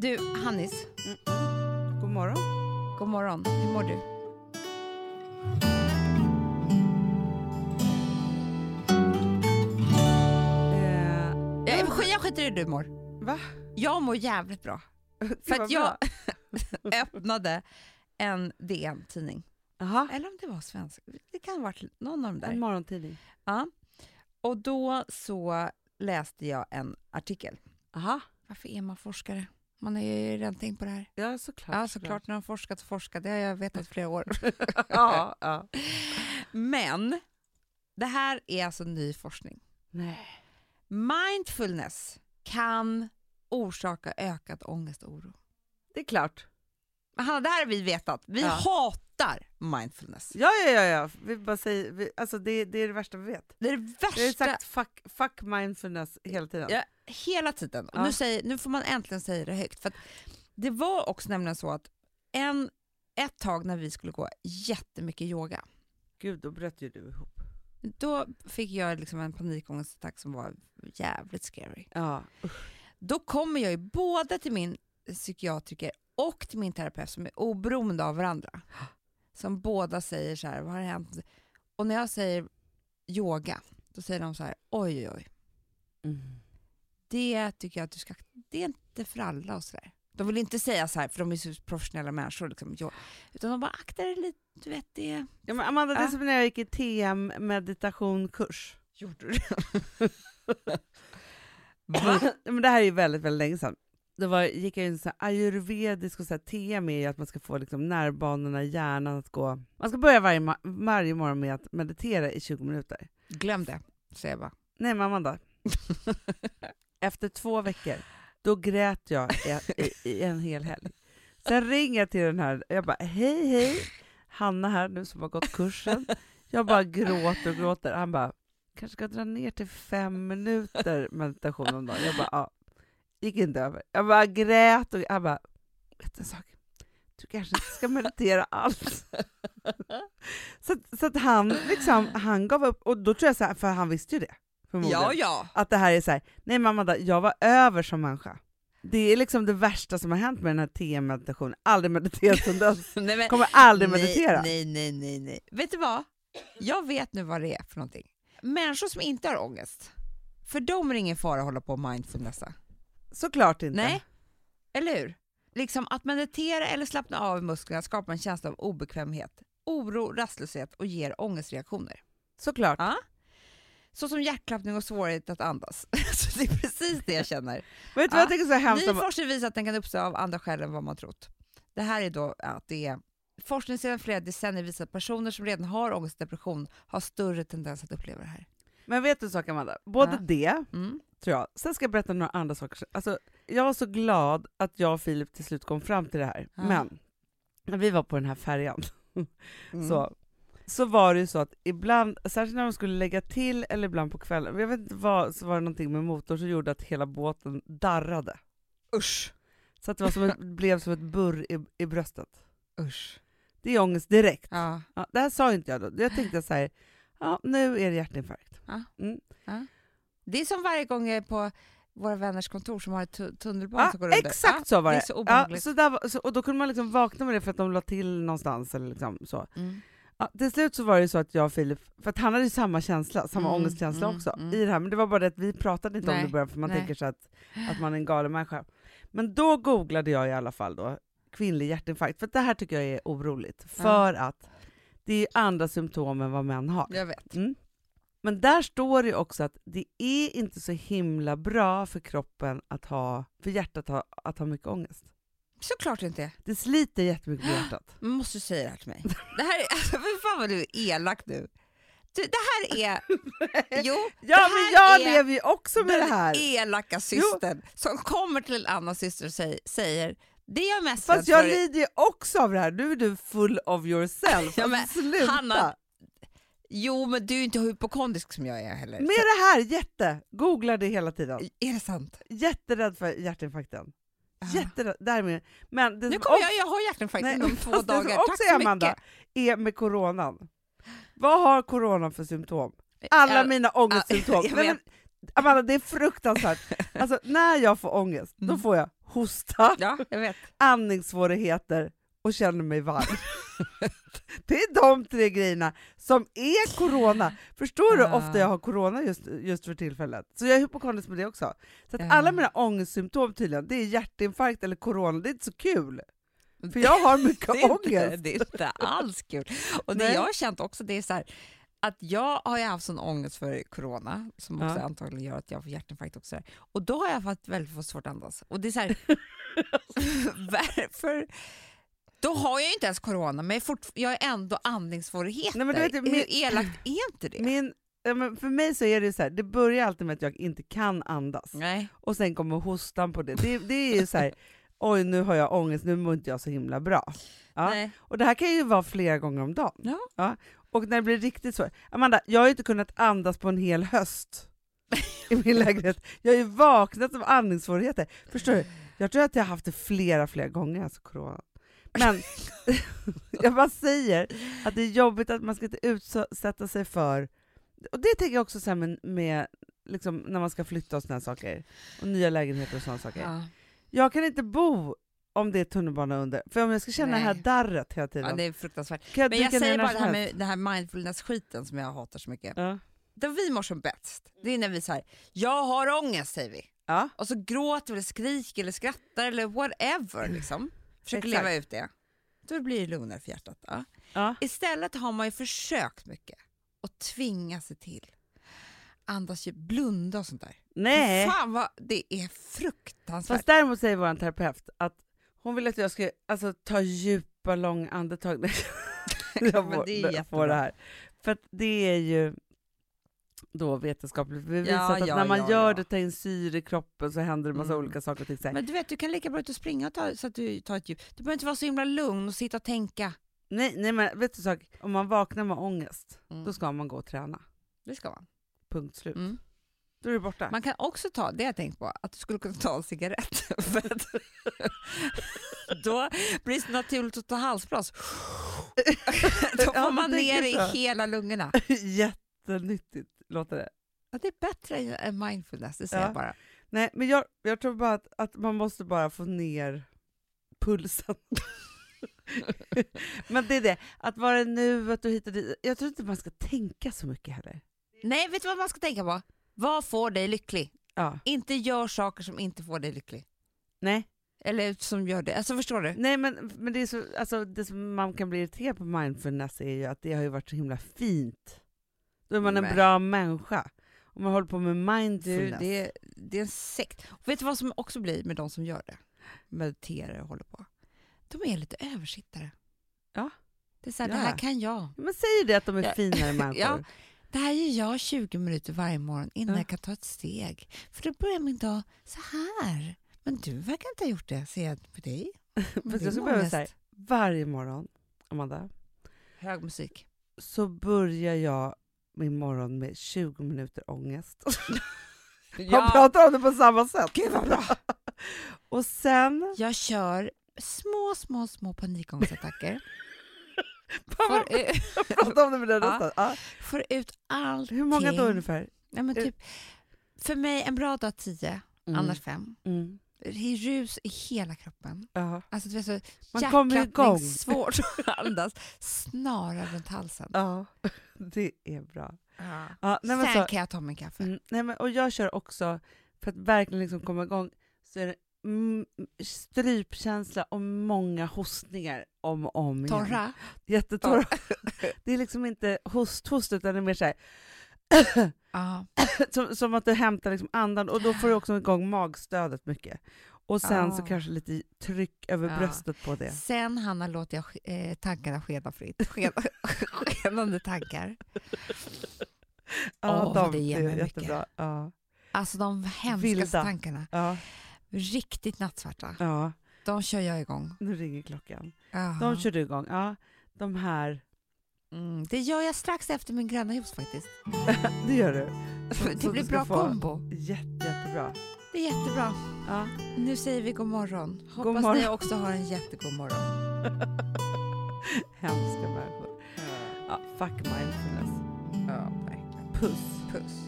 Du, Hannis, God morgon. god morgon. Hur mår du? Eh, Jag, jag skiter i hur du mår. va? Jag mår jävligt bra. För att jag öppnade en DN-tidning. Eller om det var svensk. Det kan ha varit någon av de en där. morgontidning. Ja. Och då så läste jag en artikel. Aha. Varför är man forskare? Man har ju redan tänkt på det här. Ja, såklart. Ja, såklart. När de forskat och forskat. Det har jag vetat i flera år. ja, ja. Men det här är alltså ny forskning. Nej. Mindfulness kan orsaka ökad ångest och oro. Det är klart. Men Hanna, det här har vi vetat. Vi Ja. hatar mindfulness. Ja, ja, ja. ja. Vi bara säger, vi, alltså det, det är det värsta vi vet. Det är det Vi har ju värsta sagt fuck, fuck mindfulness hela tiden. Ja. hela tiden. Ja. nu, säger, nu får man äntligen säga det högt. För det var också nämligen så att en, ett tag när vi skulle gå jättemycket yoga, Gud, då bröt ju du ihop. då fick jag liksom en panikångestattack som var jävligt scary. Ja. Då kommer jag ju både till min psykiatriker och till min terapeut som är oberoende av varandra. Som båda säger så här, vad har hänt? Och när jag säger yoga, då säger de så här, oj oj oj, Mm. det tycker jag att du ska, det är inte för alla och så där. De vill inte säga så här, för de är så professionella människor, liksom, utan de bara akta dig lite, du vet det. Ja, men Amanda, det är som när jag gick i TM meditationkurs. Gjorde du Va? men det här är ju väldigt, väldigt länge sedan. Då var, gick jag in så ayurvedisk och så här, är ju att man ska få liksom nervbanorna i hjärnan att gå... Man ska börja varje, varje morgon med att meditera i 20 minuter. Glöm det, säger jag bara. Nej men Amanda, efter två veckor, då grät jag i, i, i en hel helg. Sen ringer jag till den här, jag bara hej hej, Hanna här nu som har gått kursen. Jag bara gråter och gråter. Han bara, kanske ska dra ner till fem minuter meditation om dagen. Jag bara, ja. Gick inte över. Jag bara grät och han bara, vet du en sak? Du kanske inte ska meditera alls. så att, så att han liksom, han gav upp, och då tror jag så här, för han visste ju det. Ja, ja. Att det här är så här, nej mamma, jag var över som människa. Det är liksom det värsta som har hänt med den här TM-meditationen. Aldrig mediterat sedan dess. Nej, men, Kommer aldrig nej, meditera. Nej, nej, nej, nej. Vet du vad? Jag vet nu vad det är för någonting. Människor som inte har ångest, för dem är det ingen fara att hålla på och mindfulnessa. Såklart inte. Nej, eller hur? Liksom att meditera eller slappna av i musklerna skapar en känsla av obekvämhet, oro, rastlöshet och ger ångestreaktioner. Såklart. Ja. Så som hjärtklappning och svårighet att andas. så det är precis det jag känner. Vet du Ja. jag tycker är så hemskt? Ny om- forskning visar att den kan uppstå av andra skäl än vad man trott. Det här är då att det är Forskning sedan flera decennier visar att personer som redan har ångest och depression har större tendens att uppleva det här. Men vet du en sak Amanda? Både Ja. det, Mm. Tror jag, sen ska jag berätta några andra saker. Alltså, jag var så glad att jag och Filip till slut kom fram till det här. Ja. Men, när vi var på den här färjan, Mm. så, så var det ju så att ibland, särskilt när de skulle lägga till eller ibland på kvällen, jag vet inte vad, så var det någonting med motorn som gjorde att hela båten darrade. Usch. Så att det var som ett, blev som ett burr i, i bröstet. Usch. Det är ångest direkt. Ja. Ja, det här sa inte jag då. Jag tänkte så här, ja nu är det hjärtinfarkt. Ja. Mm. Det är som varje gång jag är på våra vänners kontor som har ett tu- tunnelbana Ja, som går under. exakt Ja, så var det det. så ja, så där så, och då kunde man liksom vakna med det för att de la till någonstans. Eller liksom, så. Mm. Ja, till slut så var det så att jag och Filip, för att han hade samma känsla, samma Mm, ångestkänsla mm, också mm. i det här, men det var bara det att vi pratade inte om Nej, det i början för man nej. tänker så att, att man är en galen människa. Men då googlade jag i alla fall då, kvinnlig hjärtinfarkt, för det här tycker jag är oroligt, för att det är andra symptom än vad män har. Jag vet. Mm. Men där står det också att det är inte så himla bra för kroppen att ha, för hjärtat ha, att ha mycket ångest. Såklart inte. Det sliter jättemycket på hjärtat. Man måste säga det här till mig. Det här är, alltså, för fan vad du är elak nu. Du, det här är... Jo, Ja, men jag är lever ju också med det den här. elaka systern som kommer till en annan syster och säger, säger det är jag mest Fast jag lider ju också av det här. Nu är du full of yourself. Ja, men alltså! Hanna, Jo, men du är inte hypokondrisk som jag är heller. Med det här, jätte! Googlar det hela tiden. Så, är det sant? Jätterädd för hjärtinfarkten. Ja. Jätterädd. Därmed. Men Nu kommer också, jag, jag har hjärtinfarkt Nej, inom två fast det som dagar. också Tack är, så Amanda, mycket. är med coronan. Vad har coronan för symptom? Alla Ja, mina ångestsymptom. vet. men, Amanda, det är fruktansvärt. Alltså, när jag får ångest, då Mm. får jag hosta, Ja, jag vet. andningssvårigheter och känner mig varm. det är de tre grejerna som är corona. Förstår du hur Ja. ofta jag har corona just, just för tillfället? Så jag är hypokondrisk med det också. Så att Ja. alla mina ångestsymptom tydligen, det är hjärtinfarkt eller corona. Det är inte så kul. För jag har mycket det ångest. Inte, det är inte alls kul. Och det Nej. jag har känt också det är så här, att jag har ju haft sån ångest för corona som också Ja. antagligen gör att jag får hjärtinfarkt också. Och då har jag fått väldigt svårt att andas. Och det är så här, varför? Då har jag ju inte ens corona men jag, har ändå andningssvårigheter. Nej, men du vet, min- Hur elakt är inte det? Min, ja, för mig så är det så här, det börjar alltid med att jag inte kan andas. Nej. Och sen kommer hostan på det. Det, det är ju så här, oj nu har jag ångest, nu mår inte jag så himla bra. Ja. Nej. Och det här kan ju vara flera gånger om dagen. Ja. Och när det blir riktigt så. Amanda, jag har ju inte kunnat andas på en hel höst i min lägenhet. Jag har ju vaknat av andningssvårigheter. Förstår du? Jag tror att jag har haft det flera, flera gånger, alltså corona. Men jag bara säger att det är jobbigt att man ska inte utsätta sig för... Och det tänker jag också så med, med liksom, när man ska flytta och såna saker. Och nya lägenheter och sådana saker. Ja. Jag kan inte bo om det är tunnelbana under. För om jag ska känna det här Nej. darret hela tiden. ja, det är fruktansvärt. jag Men jag säger bara det här med det här mindfulness-skiten som jag hatar så mycket. Ja. Där vi mår som bäst, det är när vi säger jag har ångest säger vi. Ja. Och så gråter eller skriker eller skrattar eller whatever liksom. Försöker Exakt. leva ut det. Då blir det lugnare för hjärtat. Ja. Ja. Istället har man ju försökt mycket och tvinga sig till. Andas djupt, blunda och sånt där. Nej. Fan vad det är fruktansvärt. Fast däremot säger vår terapeut att hon vill att jag ska alltså, ta djupa, långa andetag. Nej, jag får, det är jag får det här. För det är ju då vetenskapligt bevisat Ja, att ja, när man ja, gör det, tar in syre i kroppen så händer det massa Mm. olika saker. Så här. Men du vet, du kan lika bra ut och springa och ta, så att du tar ett djup. Du behöver inte vara så himla lugn och sitta och tänka. Nej, nej men vet du sak? Om man vaknar med ångest, Mm. då ska man gå och träna. Det ska man. Punkt slut. Mm. Då är det borta. Man kan också ta, det jag tänkt på, att du skulle kunna ta en cigarett. Då blir det naturligt att ta halsblås. Då får man ner tänker i hela lungorna. Jättenyttigt låter det. Ja, det är bättre än mindfulness, det säger Ja. jag bara. Nej, men jag, jag tror bara att, att man måste bara få ner pulsen. men det är det, att vara i nuet och hit och dit. Jag tror inte man ska tänka så mycket heller. Nej, vet du vad man ska tänka på? Vad får dig lycklig? Ja. Inte gör saker som inte får dig lycklig. Nej, Eller som gör det. Alltså förstår du? Nej men, men det, är så, alltså, det som man kan bli irriterad på mindfulness är ju att det har ju varit så himla fint. Då är man en Nej. bra människa. Om man håller på med Du, mindfulness. det, är, det är en sekt. Och vet du vad som också blir med de som gör det? Mediterar och håller på. De är lite översittare. Ja. Det är så här, Ja. det här kan jag. Men säger det att de är Ja. finare människor? Ja. Det här gör jag 20 minuter varje morgon innan Ja. jag kan ta ett steg. För då börjar min dag så här. Men du verkar inte ha gjort det, ser jag på dig. Din jag skulle behöva säga, varje morgon, Amanda, Hög musik. så börjar jag min morgon med 20 minuter ångest. Ja, pratar om det på samma sätt. gud vad bra. Och sen... Jag kör små, små, små panikångestattacker. Får, ut- Jag pratar om det med den Ja. rösten. Ja. får ut allting. Hur många då ungefär? Ja, men typ, för mig en bra dag 10, Mm. annars 5. Mm. Det är rus i hela kroppen. Ja. Alltså, det är så Man kommer igång. svårt att andas, snara runt halsen. ja, det är bra. Ja. Ja, nej, men Sen så, kan jag ta min kaffe. mm, nej, men, och jag kör också, för att verkligen liksom komma igång, så är det mm, strypkänsla och många hostningar om och om igen. Torra. Jättetorra. det är liksom inte host-host, utan det är mer så här, Ja. som, som att du hämtar liksom andan, och då får du också igång magstödet mycket. Och sen så Ja. kanske lite tryck över Ja. bröstet på det. Sen Hanna låter jag eh, tankarna skena fritt. Sken, skenande tankar. Åh, vad det ger mig mycket. jättebra. Ja. Alltså de hemskaste Vilda. tankarna. Ja, Riktigt nattsvarta. ja, De kör jag igång. nu ringer klockan. Jaha. De kör du igång. Ja, de här, Mm, det gör jag strax efter min gröna juice faktiskt. det gör du. Det blir bra kombo. Jätte, jättebra. Det är jättebra. Ja. Nu säger vi god morgon. Hoppas morgon. ni också har en jättegod morgon. Hemska människor. Ja, fuck mindfulness. Ja, verkligen. Puss. Puss.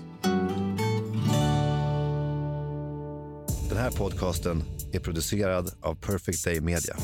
Den här podcasten är producerad av Perfect Day Media.